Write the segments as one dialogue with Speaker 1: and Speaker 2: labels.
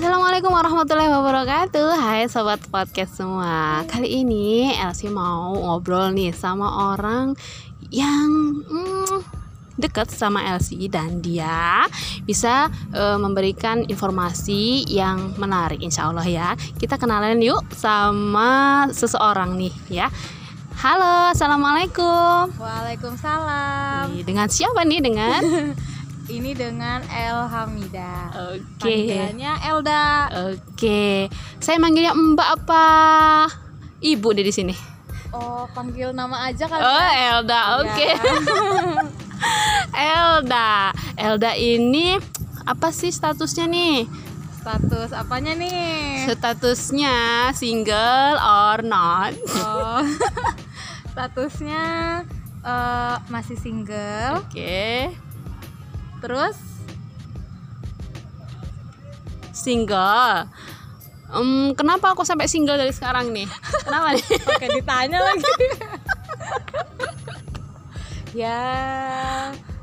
Speaker 1: Assalamualaikum warahmatullahi wabarakatuh. Hai sobat podcast semua. Kali ini Elsie mau ngobrol nih sama orang yang hmm, dekat sama Elsie dan dia bisa uh, memberikan informasi yang menarik insya Allah ya. Kita kenalan yuk sama seseorang nih ya. Halo Assalamualaikum.
Speaker 2: Waalaikumsalam.
Speaker 1: Dengan siapa nih? Dengan
Speaker 2: Ini dengan El Hamida
Speaker 1: Oke.
Speaker 2: Panggilannya Elda.
Speaker 1: Oke. Saya manggilnya Mbak apa Ibu deh di sini?
Speaker 2: Oh panggil nama aja kali
Speaker 1: Oh
Speaker 2: ya.
Speaker 1: Elda. Oke.
Speaker 2: Ya.
Speaker 1: Elda. Elda ini apa sih statusnya nih?
Speaker 2: Status apanya nih?
Speaker 1: Statusnya single or not?
Speaker 2: Oh. Statusnya eh, Masih single.
Speaker 1: Oke
Speaker 2: Terus?
Speaker 1: Single. Em, kenapa aku sampai single dari sekarang nih? Kenapa nih?
Speaker 2: Oke ditanya lagi. Ya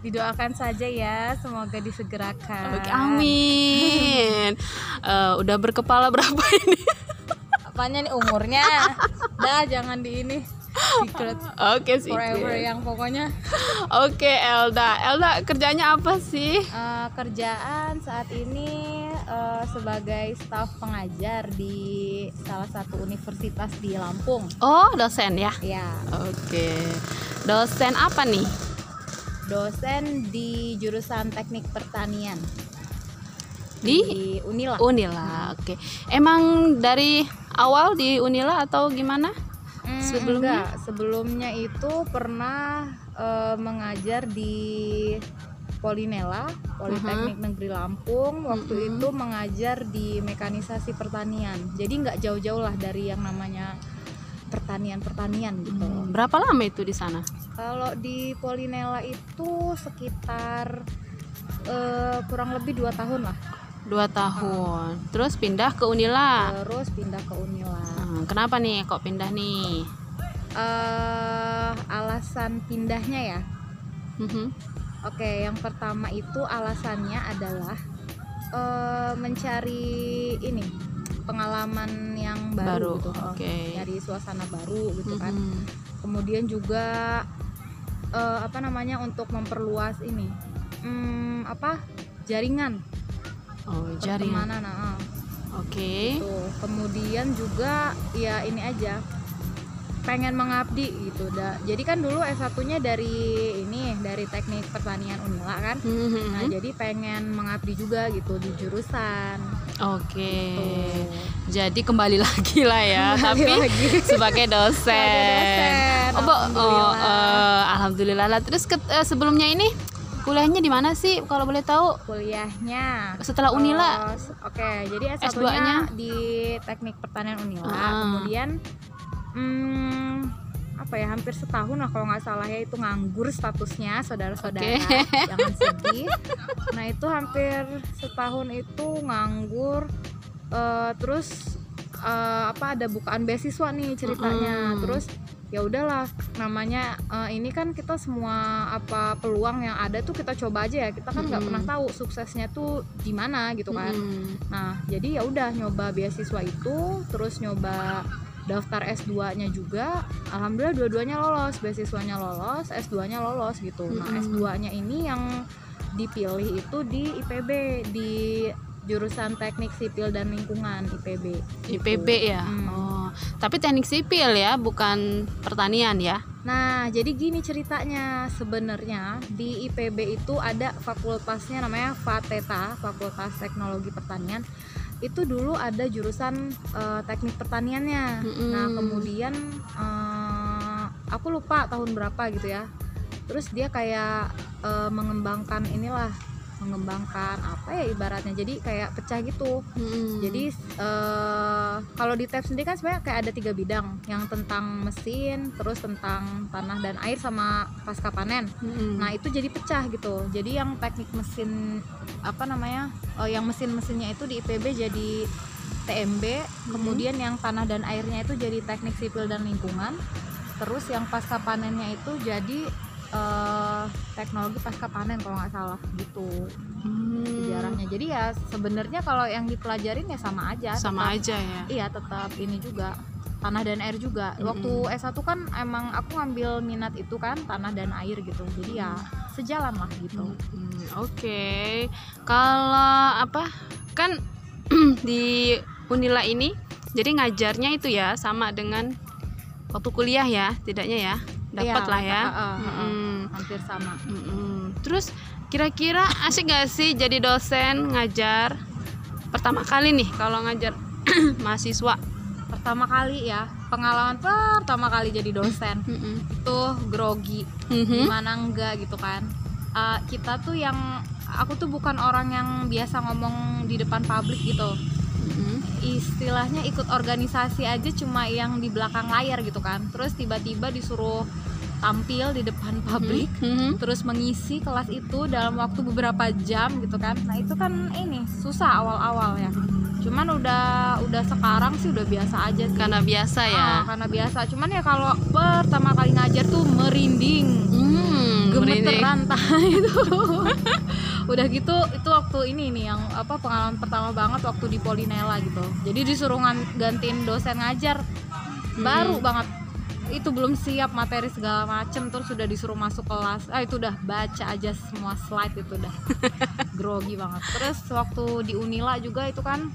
Speaker 2: Didoakan saja ya. Semoga disegerakan.
Speaker 1: Oke, amin. Eh, udah berkepala berapa ini?
Speaker 2: Apanya nih umurnya? Dah jangan di ini Secret.
Speaker 1: Oke sih
Speaker 2: forever yang pokoknya.
Speaker 1: Oke Elda. Elda kerjanya apa sih?
Speaker 2: Eh, kerjaan saat ini eh, sebagai staf pengajar di salah satu universitas di Lampung.
Speaker 1: oh dosen ya?
Speaker 2: Ya,
Speaker 1: oke. Dosen apa nih?
Speaker 2: Dosen di jurusan Teknik Pertanian.
Speaker 1: Di
Speaker 2: di Unila.
Speaker 1: Unila, oke. Emang dari awal di Unila atau gimana?
Speaker 2: Hmm,
Speaker 1: sebelumnya?
Speaker 2: enggak. sebelumnya itu pernah eh, mengajar di Polinela, Politeknik Negeri Lampung. Waktu
Speaker 1: Mhm.
Speaker 2: itu mengajar di mekanisasi pertanian. Jadi nggak jauh-jauh lah dari yang namanya pertanian-pertanian gitu.
Speaker 1: Hmm, Berapa lama itu di sana?
Speaker 2: Kalau di Polinela itu sekitar eh, kurang lebih dua tahun lah.
Speaker 1: Dua tahun. Terus pindah ke Unila.
Speaker 2: Terus pindah ke Unila.
Speaker 1: Hmm, kenapa nih kok pindah nih?
Speaker 2: eh alasan pindahnya ya.
Speaker 1: Mhm.
Speaker 2: Oke, yang pertama itu alasannya adalah eh mencari ini pengalaman yang baru,
Speaker 1: Baru,
Speaker 2: gitu. Oh,
Speaker 1: oke.
Speaker 2: Nyari suasana baru gitu kan.
Speaker 1: Mhm.
Speaker 2: Kemudian juga eh, apa namanya untuk memperluas ini hmm, apa jaringan
Speaker 1: Oh, jaringan.
Speaker 2: pertemanan. nah, ah.
Speaker 1: Oke.
Speaker 2: Tuh. Kemudian juga ya ini aja pengen mengabdi gitu dah. Jadi kan dulu S1-nya dari ini dari Teknik Pertanian Unila kan.
Speaker 1: Mhm.
Speaker 2: Nah, jadi pengen mengabdi juga gitu di jurusan.
Speaker 1: Oke.
Speaker 2: Tuh.
Speaker 1: Jadi kembali lagi lah ya,
Speaker 2: Kembali
Speaker 1: tapi
Speaker 2: lagi.
Speaker 1: sebagai dosen.
Speaker 2: Sebagai dosen,
Speaker 1: Oh, oh,
Speaker 2: alhamdulillah.
Speaker 1: eh, alhamdulillah. Lah, Terus ke- eh, sebelumnya ini kuliahnya di mana sih kalau boleh tahu?
Speaker 2: Kuliahnya
Speaker 1: Setelah Unila.
Speaker 2: Oh, Oke, jadi S1-nya
Speaker 1: S2-nya?
Speaker 2: di Teknik Pertanian Unila.
Speaker 1: Ah.
Speaker 2: Kemudian hmm, apa ya hampir setahun lah kalau nggak salah ya itu nganggur statusnya saudara-saudara
Speaker 1: Oke.
Speaker 2: jangan sedih. Nah itu hampir setahun itu nganggur. eh, terus eh, apa ada bukaan beasiswa nih ceritanya.
Speaker 1: Mm-mm.
Speaker 2: Terus ya udahlah namanya eh, ini kan kita semua apa peluang yang ada tuh kita coba aja ya kita kan nggak
Speaker 1: Mm-mm.
Speaker 2: pernah tahu suksesnya tuh di mana gitu kan
Speaker 1: Mhm.
Speaker 2: nah jadi ya udah nyoba beasiswa itu terus nyoba daftar S2-nya juga alhamdulillah dua-duanya lolos beasiswanya lolos S2-nya lolos gitu nah
Speaker 1: Mm-mm.
Speaker 2: S2-nya ini yang dipilih itu di IPB di jurusan Teknik Sipil dan Lingkungan IPB
Speaker 1: IPB ya.
Speaker 2: Hmm.
Speaker 1: Oh, tapi teknik sipil ya, bukan pertanian ya.
Speaker 2: Nah, jadi gini ceritanya. Sebenarnya di IPB itu ada fakultasnya namanya FATETA, Fakultas Teknologi Pertanian. Itu dulu ada jurusan eh, teknik pertaniannya.
Speaker 1: Mm-mm.
Speaker 2: Nah, kemudian eh, aku lupa tahun berapa gitu ya. Terus dia kayak eh, mengembangkan inilah, mengembangkan apa ya ibaratnya. Jadi kayak pecah gitu.
Speaker 1: Mhm.
Speaker 2: Jadi eh, kalau di TAP sendiri kan sebenarnya kayak ada tiga bidang, yang tentang mesin, terus tentang tanah dan air sama pasca panen.
Speaker 1: Mhm.
Speaker 2: Nah itu jadi pecah gitu. Jadi yang teknik mesin apa namanya, eh, yang mesin-mesinnya itu di IPB jadi TMB, kemudian yang tanah dan airnya itu jadi teknik sipil dan lingkungan. Terus yang pasca panennya itu jadi eh, teknologi pasca panen kalau nggak salah gitu.
Speaker 1: Hmm,
Speaker 2: sejarahnya. Jadi ya sebenarnya kalau yang dipelajarin ya sama aja
Speaker 1: sama
Speaker 2: tetap-
Speaker 1: aja ya.
Speaker 2: iya tetap ini juga tanah dan air juga.
Speaker 1: Mm-mm.
Speaker 2: waktu S1 kan emang aku ngambil minat itu kan tanah dan air gitu. Jadi ya sejalan lah gitu.
Speaker 1: Hmm, Oke, kalau apa kan di Unila ini, jadi ngajarnya itu ya sama dengan waktu kuliah ya, tidaknya ya, dapat
Speaker 2: Iya,
Speaker 1: lah ya.
Speaker 2: uh, uh, uh, uh.
Speaker 1: Mm-mm,
Speaker 2: hampir sama
Speaker 1: mm-mm. Terus kira-kira asik gak sih jadi dosen ngajar pertama kali nih kalau ngajar mahasiswa?
Speaker 2: pertama kali ya pengalaman pertama kali jadi dosen
Speaker 1: Mm-mm.
Speaker 2: itu grogi
Speaker 1: Mhm.
Speaker 2: gimana enggak gitu kan Uh, kita tuh yang aku tuh bukan orang yang biasa ngomong di depan publik gitu istilahnya ikut organisasi aja cuma yang di belakang layar gitu kan terus tiba-tiba disuruh tampil di depan publik
Speaker 1: Mhm.
Speaker 2: terus mengisi kelas itu dalam waktu beberapa jam gitu kan. Nah itu kan ini susah awal-awal ya. Cuman udah udah sekarang sih udah biasa aja sih.
Speaker 1: Karena biasa ya.
Speaker 2: Ah, karena biasa. Cuman ya kalau pertama kali ngajar tuh merinding.
Speaker 1: Hmm, merinding.
Speaker 2: gemeteran itu. Udah gitu itu waktu ini nih yang apa pengalaman pertama banget waktu di Polinela gitu. Jadi disuruh gantiin dosen ngajar. Baru banget itu belum siap materi segala macem terus sudah disuruh masuk kelas ah itu udah baca aja semua slide itu udah grogi banget terus waktu di Unila juga itu kan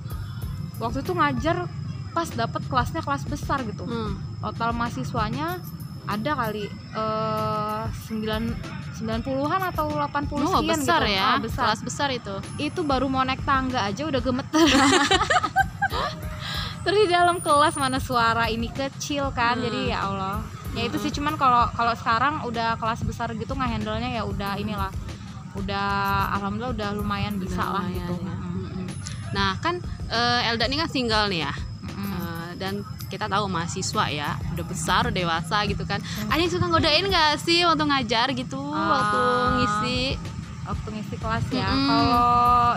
Speaker 2: waktu itu ngajar pas dapet kelasnya kelas besar gitu
Speaker 1: Hmm.
Speaker 2: total mahasiswanya ada kali eh 9 90-an atau 80
Speaker 1: Oh,
Speaker 2: sekian
Speaker 1: besar
Speaker 2: gitu.
Speaker 1: ya.
Speaker 2: Ah, besar.
Speaker 1: Kelas besar itu.
Speaker 2: Itu baru mau naik tangga aja udah gemeter. Terus di dalam kelas mana suara ini kecil kan.
Speaker 1: Hmm.
Speaker 2: Jadi ya Allah. Ya itu sih cuman kalau kalau sekarang udah kelas besar gitu ngehandle-nya ya udah inilah. Udah alhamdulillah udah lumayan bisa lah
Speaker 1: Lumayan
Speaker 2: gitu.
Speaker 1: ya.
Speaker 2: Mm-mm.
Speaker 1: Mm-mm. Nah kan eh, Elda ini kan single nih ya.
Speaker 2: Mm-mm.
Speaker 1: Eh, dan kita tahu mahasiswa ya udah besar udah dewasa gitu kan ada yang suka ngodain gak sih waktu ngajar gitu waktu
Speaker 2: Ah.
Speaker 1: ngisi
Speaker 2: waktu ngisi kelas ya.
Speaker 1: Mm-mm.
Speaker 2: Kalau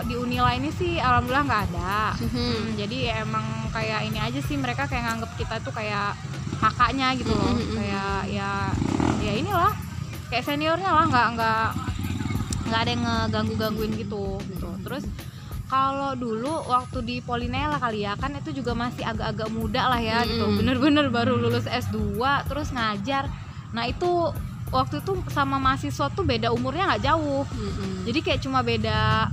Speaker 2: di Unila ini sih alhamdulillah nggak ada.
Speaker 1: Mhm.
Speaker 2: Hmm, jadi ya emang kayak ini aja sih mereka kayak nganggep kita tuh kayak kakaknya gitu loh.
Speaker 1: Mm-mm.
Speaker 2: Kayak ya ya inilah kayak seniornya lah nggak nggak nggak ada yang ngeganggu gangguin gitu gitu. Terus kalau dulu waktu di Polinela kali ya kan itu juga masih agak-agak muda lah ya gitu.
Speaker 1: Mm-mm.
Speaker 2: Bener-bener baru lulus S2 terus ngajar. Nah itu waktu itu sama mahasiswa tuh beda umurnya nggak jauh
Speaker 1: Mm-mm.
Speaker 2: jadi kayak cuma beda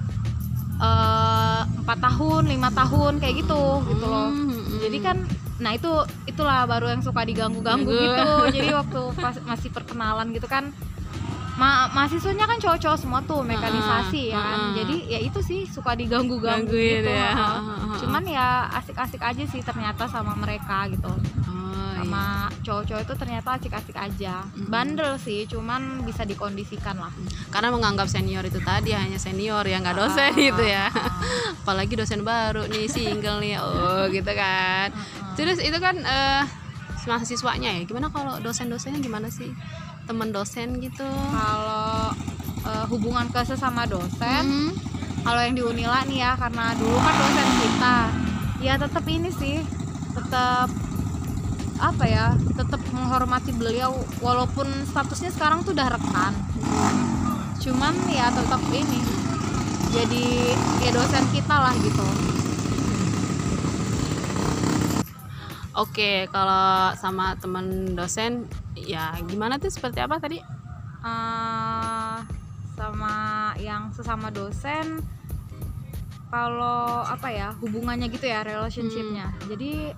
Speaker 2: eh, empat tahun lima tahun kayak gitu gitu loh
Speaker 1: Mm-mm.
Speaker 2: jadi kan nah itu itulah baru yang suka diganggu-ganggu
Speaker 1: Ganggu.
Speaker 2: gitu jadi waktu pas masih perkenalan gitu kan ma mahasiswanya kan cowok-cowok semua tuh mekanisasi ya kan
Speaker 1: ah.
Speaker 2: jadi ya itu sih suka diganggu-ganggu gitu
Speaker 1: ya.
Speaker 2: heeh. cuman ya asik-asik aja sih ternyata sama mereka gitu
Speaker 1: iya.
Speaker 2: Sama cowok-cowok itu ternyata asik-asik aja.
Speaker 1: Mm-mm.
Speaker 2: bandel sih cuman bisa dikondisikan lah.
Speaker 1: Karena menganggap senior itu tadi hanya senior ya nggak dosen
Speaker 2: Ah,
Speaker 1: gitu ya. Apalagi dosen baru nih single nih oh gitu kan. Terus itu kan eh mahasiswanya ya gimana kalau dosen-dosennya gimana sih? Teman dosen gitu.
Speaker 2: Kalau eh, hubungan ke sesama dosen
Speaker 1: Mhm.
Speaker 2: kalau yang di Unila nih ya karena dulu kan dosen kita. Ya tetap ini sih tetap apa ya tetap menghormati beliau walaupun statusnya sekarang tuh udah rekan. Cuman ya tetap ini jadi ya dosen kita lah gitu.
Speaker 1: Oke, kalau sama teman dosen ya gimana tuh seperti apa tadi?
Speaker 2: Eh, sama yang sesama dosen kalau apa ya hubungannya gitu ya relationshipnya. Jadi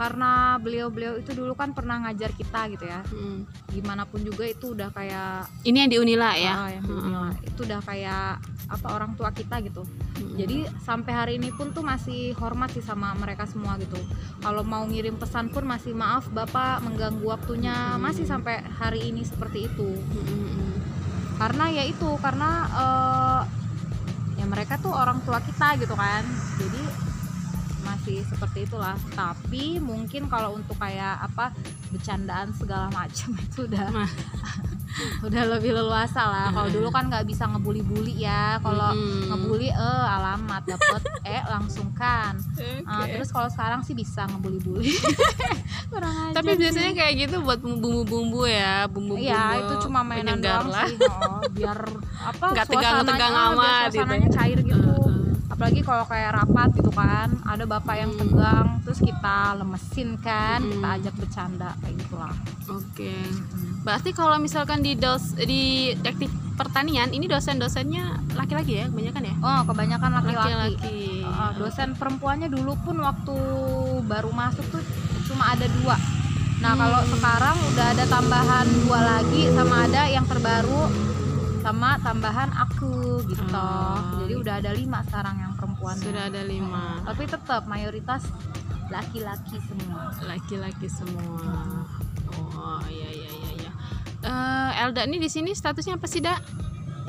Speaker 2: karena beliau-beliau itu dulu kan pernah ngajar kita gitu ya
Speaker 1: Hmm.
Speaker 2: gimana pun juga itu udah kayak
Speaker 1: Ini yang di Unila ya.
Speaker 2: ah, yang di Unila. itu udah kayak apa orang tua kita gitu
Speaker 1: Hmm.
Speaker 2: jadi sampai hari ini pun tuh masih hormat sih sama mereka semua gitu kalau mau ngirim pesan pun masih maaf bapak mengganggu waktunya
Speaker 1: Hmm.
Speaker 2: masih sampai hari ini seperti itu
Speaker 1: Hmm.
Speaker 2: karena ya itu karena eh, ya mereka tuh orang tua kita gitu kan jadi masih seperti itulah tapi mungkin kalau untuk kayak apa bercandaan segala macam itu udah udah lebih leluasa lah kalau dulu kan nggak bisa ngebully-bully ya kalau
Speaker 1: Mm-mm.
Speaker 2: ngebully eh alamat dapet eh langsung kan Ah,
Speaker 1: Oke.
Speaker 2: terus kalau sekarang sih bisa ngebully-bully kurang aja
Speaker 1: tapi biasanya kayak gitu buat bumbu-bumbu ya bumbu-bumbu
Speaker 2: Iya itu cuma mainan doang
Speaker 1: lah.
Speaker 2: sih oh, biar apa
Speaker 1: Nggak tegang-tegang amat gitu.
Speaker 2: suasananya cair gitu. Apalagi kalau kayak rapat gitu kan ada bapak yang
Speaker 1: Hmm.
Speaker 2: tegang terus kita lemesin kan kita
Speaker 1: Hmm.
Speaker 2: ajak bercanda kayak gitulah
Speaker 1: oke berarti kalau misalkan di dos di teknik pertanian ini dosen-dosennya laki-laki ya kebanyakan ya
Speaker 2: oh kebanyakan
Speaker 1: laki-laki
Speaker 2: Uh, dosen perempuannya dulu pun waktu baru masuk tuh cuma ada dua. Nah kalau
Speaker 1: Hmm.
Speaker 2: sekarang udah ada tambahan dua lagi sama ada yang terbaru sama tambahan aku gitu.
Speaker 1: Oh.
Speaker 2: Jadi udah ada lima sekarang yang perempuan.
Speaker 1: sudah ada lima
Speaker 2: Tapi tetap mayoritas laki-laki semua.
Speaker 1: laki-laki semua oh iya iya iya iya Eh, Elda ini di sini statusnya apa sih dak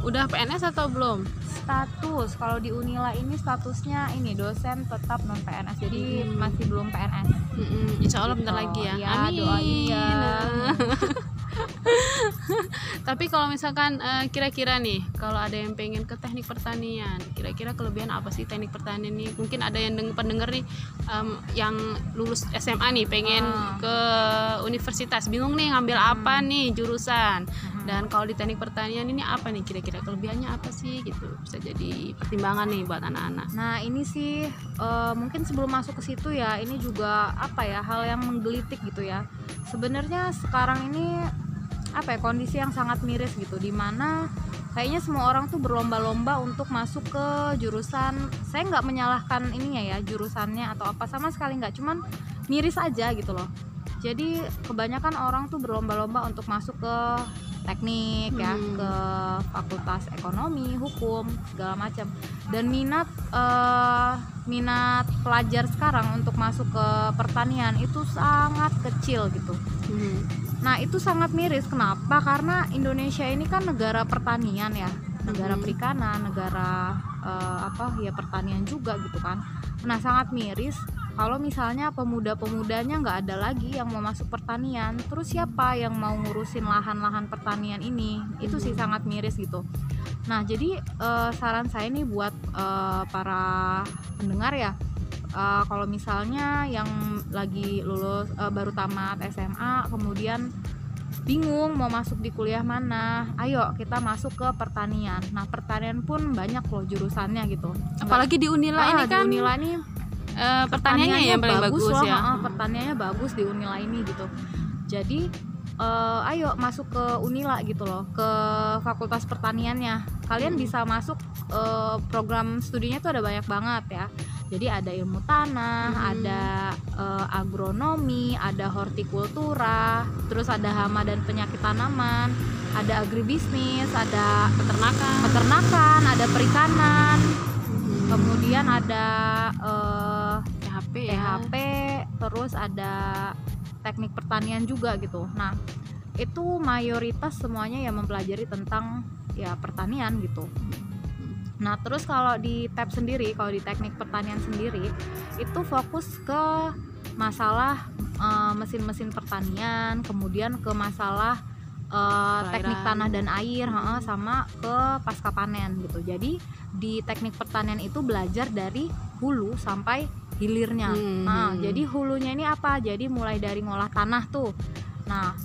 Speaker 1: udah PNS atau belum
Speaker 2: Status kalau di Unila ini statusnya ini dosen tetap non PNS. Jadi
Speaker 1: Hmm.
Speaker 2: masih belum PNS.
Speaker 1: Mm-mm, Insya Allah bentar
Speaker 2: Gitu.
Speaker 1: lagi ya.
Speaker 2: Iya,
Speaker 1: Amin.
Speaker 2: doain ya.
Speaker 1: Tapi kalau misalkan eh, kira-kira nih, kalau ada yang pengen ke teknik pertanian, kira-kira kelebihan apa sih teknik pertanian nih? Mungkin ada yang deng- pendengar nih yang lulus SMA nih, pengen
Speaker 2: Ah.
Speaker 1: ke universitas, bingung nih ngambil apa nih jurusan.
Speaker 2: Mhm.
Speaker 1: Dan kalau di teknik pertanian ini apa nih kira-kira kelebihannya apa sih gitu? Bisa jadi pertimbangan nih buat anak-anak.
Speaker 2: Nah ini sih eh, mungkin sebelum masuk ke situ ya ini juga apa ya hal yang menggelitik gitu ya. Sebenarnya sekarang ini apa ya kondisi yang sangat miris gitu di mana kayaknya semua orang tuh berlomba-lomba untuk masuk ke jurusan saya nggak menyalahkan ininya ya jurusannya atau apa sama sekali nggak cuman miris aja gitu loh jadi kebanyakan orang tuh berlomba-lomba untuk masuk ke teknik ya
Speaker 1: Hmm.
Speaker 2: ke fakultas ekonomi hukum segala macam dan minat eh, minat pelajar sekarang untuk masuk ke pertanian itu sangat kecil gitu
Speaker 1: Hmm.
Speaker 2: Nah itu sangat miris. Kenapa? Karena Indonesia ini kan negara pertanian ya, negara
Speaker 1: Mhm.
Speaker 2: perikanan, negara eh, apa ya pertanian juga gitu kan. Nah sangat miris kalau misalnya pemuda-pemudanya nggak ada lagi yang mau masuk pertanian. Terus siapa yang mau ngurusin lahan-lahan pertanian ini? Itu sih
Speaker 1: Mhm.
Speaker 2: sangat miris gitu. Nah jadi eh, saran saya nih buat eh, para pendengar ya uh, kalau misalnya yang lagi lulus uh, baru tamat SMA kemudian bingung mau masuk di kuliah mana ayo kita masuk ke pertanian. Nah pertanian pun banyak loh jurusannya gitu.
Speaker 1: Apalagi di Unila
Speaker 2: Ah,
Speaker 1: ini
Speaker 2: di
Speaker 1: kan
Speaker 2: Unila nih
Speaker 1: eh, pertaniannya yang paling bagus,
Speaker 2: loh,
Speaker 1: ya.
Speaker 2: ah, pertaniannya bagus di Unila ini gitu. Jadi eh, ayo masuk ke Unila gitu loh ke fakultas pertaniannya. Kalian
Speaker 1: Hmm.
Speaker 2: bisa masuk eh, program studinya tuh ada banyak banget ya jadi ada ilmu tanah
Speaker 1: Hmm.
Speaker 2: ada eh, agronomi ada hortikultura terus ada hama dan penyakit tanaman ada agribisnis ada
Speaker 1: peternakan.
Speaker 2: peternakan ada perikanan
Speaker 1: Hmm.
Speaker 2: kemudian ada eh,
Speaker 1: THP ya.
Speaker 2: THP terus ada teknik pertanian juga gitu nah itu mayoritas semuanya yang mempelajari tentang ya pertanian gitu nah terus kalau di tab sendiri kalau di teknik pertanian sendiri itu fokus ke masalah eh, mesin-mesin pertanian kemudian ke masalah eh, teknik tanah dan air heeh, sama ke pasca panen gitu jadi di teknik pertanian itu belajar dari hulu sampai hilirnya
Speaker 1: Hmm.
Speaker 2: Nah, jadi hulunya ini apa? Jadi mulai dari ngolah tanah tuh. Nah,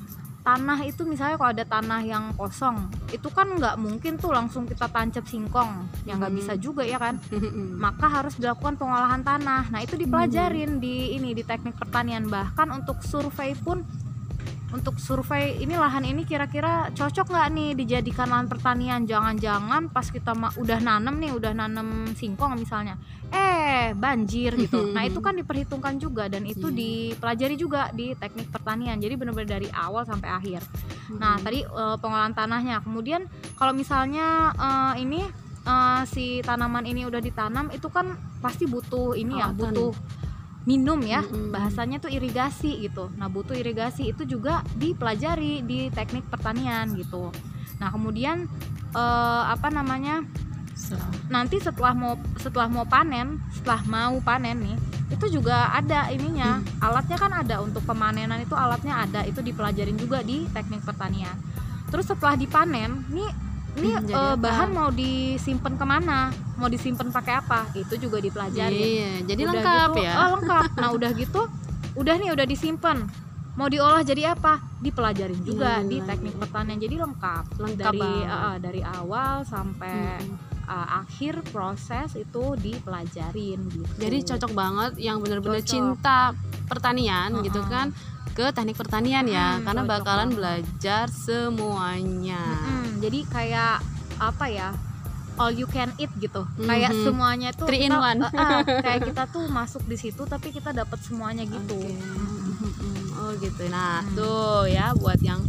Speaker 2: tanah itu misalnya kalau ada tanah yang kosong, itu kan nggak mungkin tuh langsung kita tancap singkong, ya nggak
Speaker 1: Hmm.
Speaker 2: bisa juga ya kan? Maka harus dilakukan pengolahan tanah. Nah, itu dipelajarin di ini di teknik pertanian. Bahkan untuk survei pun untuk survei ini lahan ini kira-kira cocok nggak nih dijadikan lahan pertanian? Jangan-jangan pas kita udah nanem nih udah nanem singkong misalnya eh banjir gitu. Nah itu kan diperhitungkan juga dan itu
Speaker 1: Hmm.
Speaker 2: dipelajari juga di teknik pertanian. Jadi benar-benar dari awal sampai akhir. Nah tadi eh, pengolahan tanahnya. Kemudian kalau misalnya eh, ini eh, si tanaman ini udah ditanam itu kan pasti butuh ini ya
Speaker 1: Perawatan.
Speaker 2: butuh minum ya
Speaker 1: Mm-mm.
Speaker 2: bahasanya tuh irigasi gitu. Nah butuh irigasi itu juga dipelajari di teknik pertanian gitu. Nah kemudian eh, apa namanya nanti setelah mau setelah mau panen setelah mau panen nih itu juga ada ininya. Alatnya kan ada untuk pemanenan itu alatnya ada itu dipelajarin juga di teknik pertanian. Terus setelah dipanen nih ini
Speaker 1: Hmm,
Speaker 2: eh,
Speaker 1: apa?
Speaker 2: bahan mau disimpan ke mana mau disimpan pakai apa itu juga dipelajari
Speaker 1: Iya, jadi
Speaker 2: Udah
Speaker 1: lengkap
Speaker 2: gitu,
Speaker 1: ya.
Speaker 2: oh, lengkap nah udah gitu udah nih udah disimpan mau diolah jadi apa dipelajarin juga
Speaker 1: Iya,
Speaker 2: di teknik
Speaker 1: iya.
Speaker 2: pertanian jadi lengkap
Speaker 1: Lengkap
Speaker 2: dari eh, dari awal sampai
Speaker 1: Mm-mm.
Speaker 2: eh, akhir proses itu dipelajarin gitu
Speaker 1: Jadi cocok banget yang bener-bener
Speaker 2: Cocok.
Speaker 1: cinta pertanian gitu
Speaker 2: Uh-uh.
Speaker 1: kan ke teknik pertanian ya,
Speaker 2: Mm,
Speaker 1: karena
Speaker 2: cocok
Speaker 1: bakalan
Speaker 2: banget.
Speaker 1: belajar semuanya.
Speaker 2: Mm-mm, jadi kayak apa ya all you can eat gitu kayak
Speaker 1: Mhm.
Speaker 2: semuanya tuh
Speaker 1: Three in
Speaker 2: kita-
Speaker 1: one.
Speaker 2: eh, eh, kayak kita tuh masuk di situ tapi kita dapat semuanya gitu
Speaker 1: Oke.
Speaker 2: Mm.
Speaker 1: Mm-mm. Oh gitu. Nah
Speaker 2: Hmm.
Speaker 1: tuh ya buat yang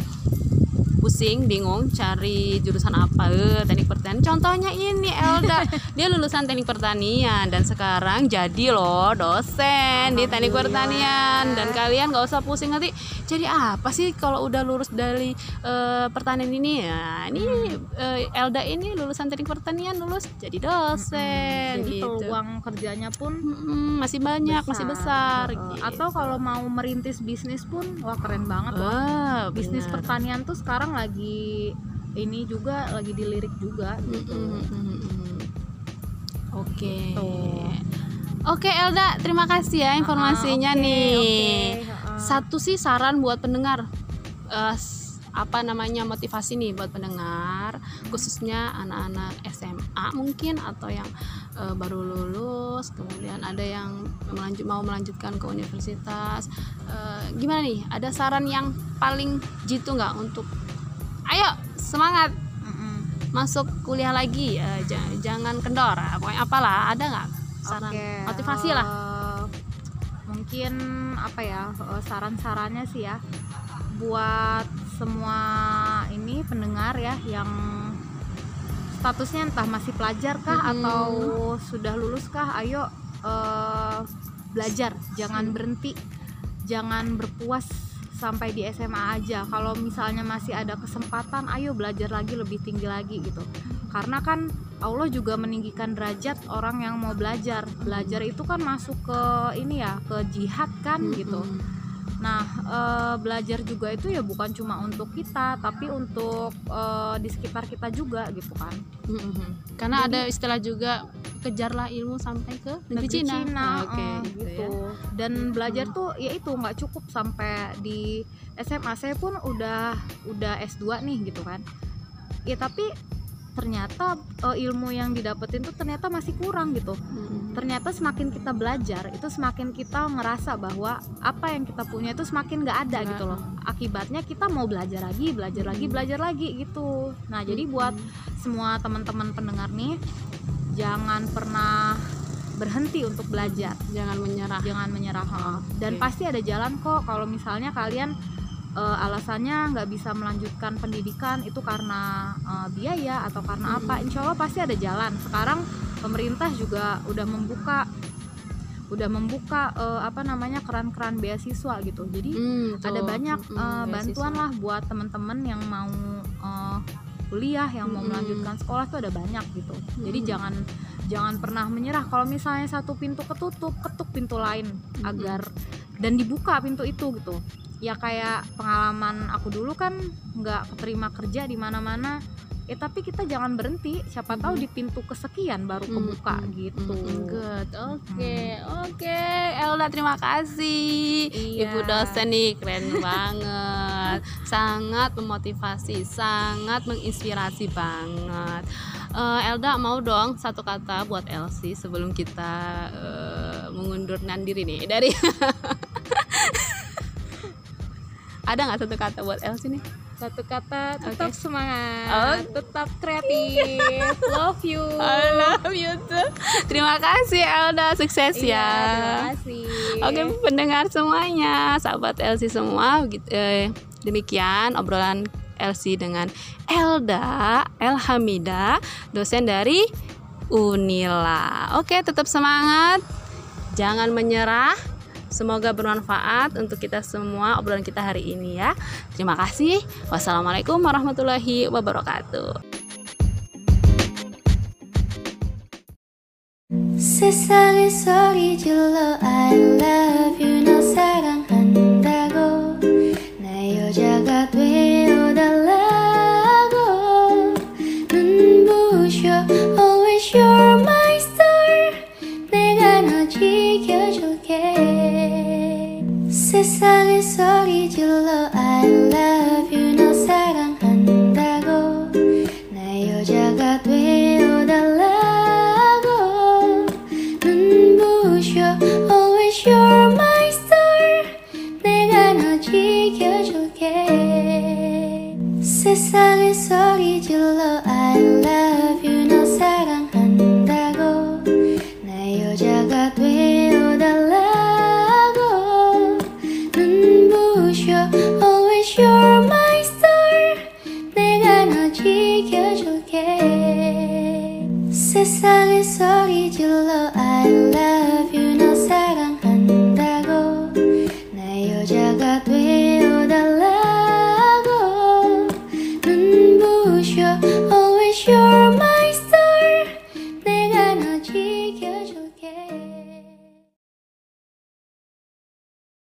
Speaker 1: pusing bingung cari jurusan apa. Eh, teknik pertanian. Contohnya ini Elda. Dia lulusan teknik pertanian dan sekarang jadi loh dosen di teknik pertanian. Dan kalian gak usah pusing nanti. Jadi apa sih kalau udah lulus dari eh, pertanian ini? Ya ini eh, Elda ini lulusan teknik pertanian lulus jadi dosen
Speaker 2: jadi
Speaker 1: gitu.
Speaker 2: peluang kerjanya pun
Speaker 1: Mm-mm, masih banyak masih besar.
Speaker 2: Heeh.
Speaker 1: gitu.
Speaker 2: atau kalau mau merintis bisnis pun wah keren banget loh
Speaker 1: Ah,
Speaker 2: bisnis
Speaker 1: bener.
Speaker 2: pertanian tuh sekarang lagi ini juga lagi dilirik juga gitu
Speaker 1: Mm. Oke. Oke Elda, terima kasih ya informasinya
Speaker 2: Ah, oke,
Speaker 1: nih.
Speaker 2: heeh.
Speaker 1: Satu sih saran buat pendengar. S- apa namanya motivasi nih buat pendengar khususnya anak-anak SMA mungkin atau yang eh, baru lulus kemudian ada yang melanjut mau melanjutkan ke universitas Eh, gimana nih ada saran yang paling jitu nggak untuk ayo semangat. Masuk kuliah lagi ja- jangan kendor ah, pokoknya apalah ada nggak saran?
Speaker 2: Oke,
Speaker 1: motivasi lah.
Speaker 2: eh, mungkin apa ya eh, saran-sarannya sih ya buat semua ini pendengar ya yang statusnya entah masih pelajar kah
Speaker 1: Mm-mm.
Speaker 2: atau sudah lulus kah ayo eh, belajar jangan berhenti jangan berpuas sampai di SMA aja. Kalau misalnya masih ada kesempatan ayo belajar lagi lebih tinggi lagi gitu. Karena kan Allah juga meninggikan derajat orang yang mau belajar. Belajar itu kan masuk ke ini ya ke jihad kan gitu. Nah eh, belajar juga itu ya bukan cuma untuk kita tapi untuk eh, di sekitar kita juga gitu kan.
Speaker 1: Mm-mm. karena ada istilah juga kejarlah ilmu sampai ke negeri, Cina, Ah, oke
Speaker 2: eh,
Speaker 1: gitu
Speaker 2: gitu
Speaker 1: ya.
Speaker 2: dan belajar tuh ya itu nggak cukup sampai di SMA saya pun udah udah S2 nih gitu kan. Ya tapi ternyata eh, ilmu yang didapetin tuh ternyata masih kurang gitu
Speaker 1: Mm-mm.
Speaker 2: ternyata semakin kita belajar itu semakin kita ngerasa bahwa apa yang kita punya itu semakin nggak ada
Speaker 1: Nggak.
Speaker 2: gitu loh akibatnya kita mau belajar lagi belajar lagi
Speaker 1: Mm.
Speaker 2: belajar lagi gitu nah jadi buat semua teman-teman pendengar nih jangan pernah berhenti untuk belajar
Speaker 1: jangan menyerah
Speaker 2: jangan menyerah ha. dan pasti ada jalan kok kalau misalnya kalian eh, alasannya nggak bisa melanjutkan pendidikan itu karena eh, biaya atau karena apa. Insya Allah pasti ada jalan. Sekarang pemerintah juga udah membuka udah membuka eh, apa namanya keran-keran beasiswa gitu. Jadi
Speaker 1: Hmm,
Speaker 2: ada banyak
Speaker 1: Mm-mm,
Speaker 2: eh, bantuan
Speaker 1: beasiswa.
Speaker 2: lah buat teman-teman yang mau eh, kuliah yang mau melanjutkan sekolah tuh ada banyak gitu. Jadi
Speaker 1: Mm-mm.
Speaker 2: jangan jangan pernah menyerah. Kalau misalnya satu pintu ketutup ketuk pintu lain agar dan dibuka pintu itu gitu ya kayak pengalaman aku dulu kan nggak keterima kerja di mana-mana. Ya tapi kita jangan berhenti. Siapa tahu
Speaker 1: Mhm.
Speaker 2: di pintu kesekian baru kebuka
Speaker 1: Mm-mm.
Speaker 2: gitu.
Speaker 1: Mm-mm, good. Oke oke. Elda terima kasih.
Speaker 2: Iya.
Speaker 1: ibu dosen nih keren banget. Sangat memotivasi sangat menginspirasi banget. Eh, Elda mau dong satu kata buat Elsie sebelum kita eh, mengundurkan diri nih dari ada nggak satu kata buat Elsie nih
Speaker 2: satu kata tetap
Speaker 1: Oke.
Speaker 2: semangat tetap kreatif love you
Speaker 1: I love you too. Terima kasih Elda, sukses
Speaker 2: Iya,
Speaker 1: ya.
Speaker 2: terima kasih
Speaker 1: Oke pendengar semuanya, sahabat Elsie semua, begitu- eh, demikian obrolan Elsie dengan Elda Elhamida, dosen dari Unila. Oke, tetap semangat, jangan menyerah. Semoga bermanfaat untuk kita semua obrolan kita hari ini ya. Terima kasih. Wassalamualaikum warahmatullahi wabarakatuh.
Speaker 3: Sesali sorry, jelo I love you, no, lead you low, I love.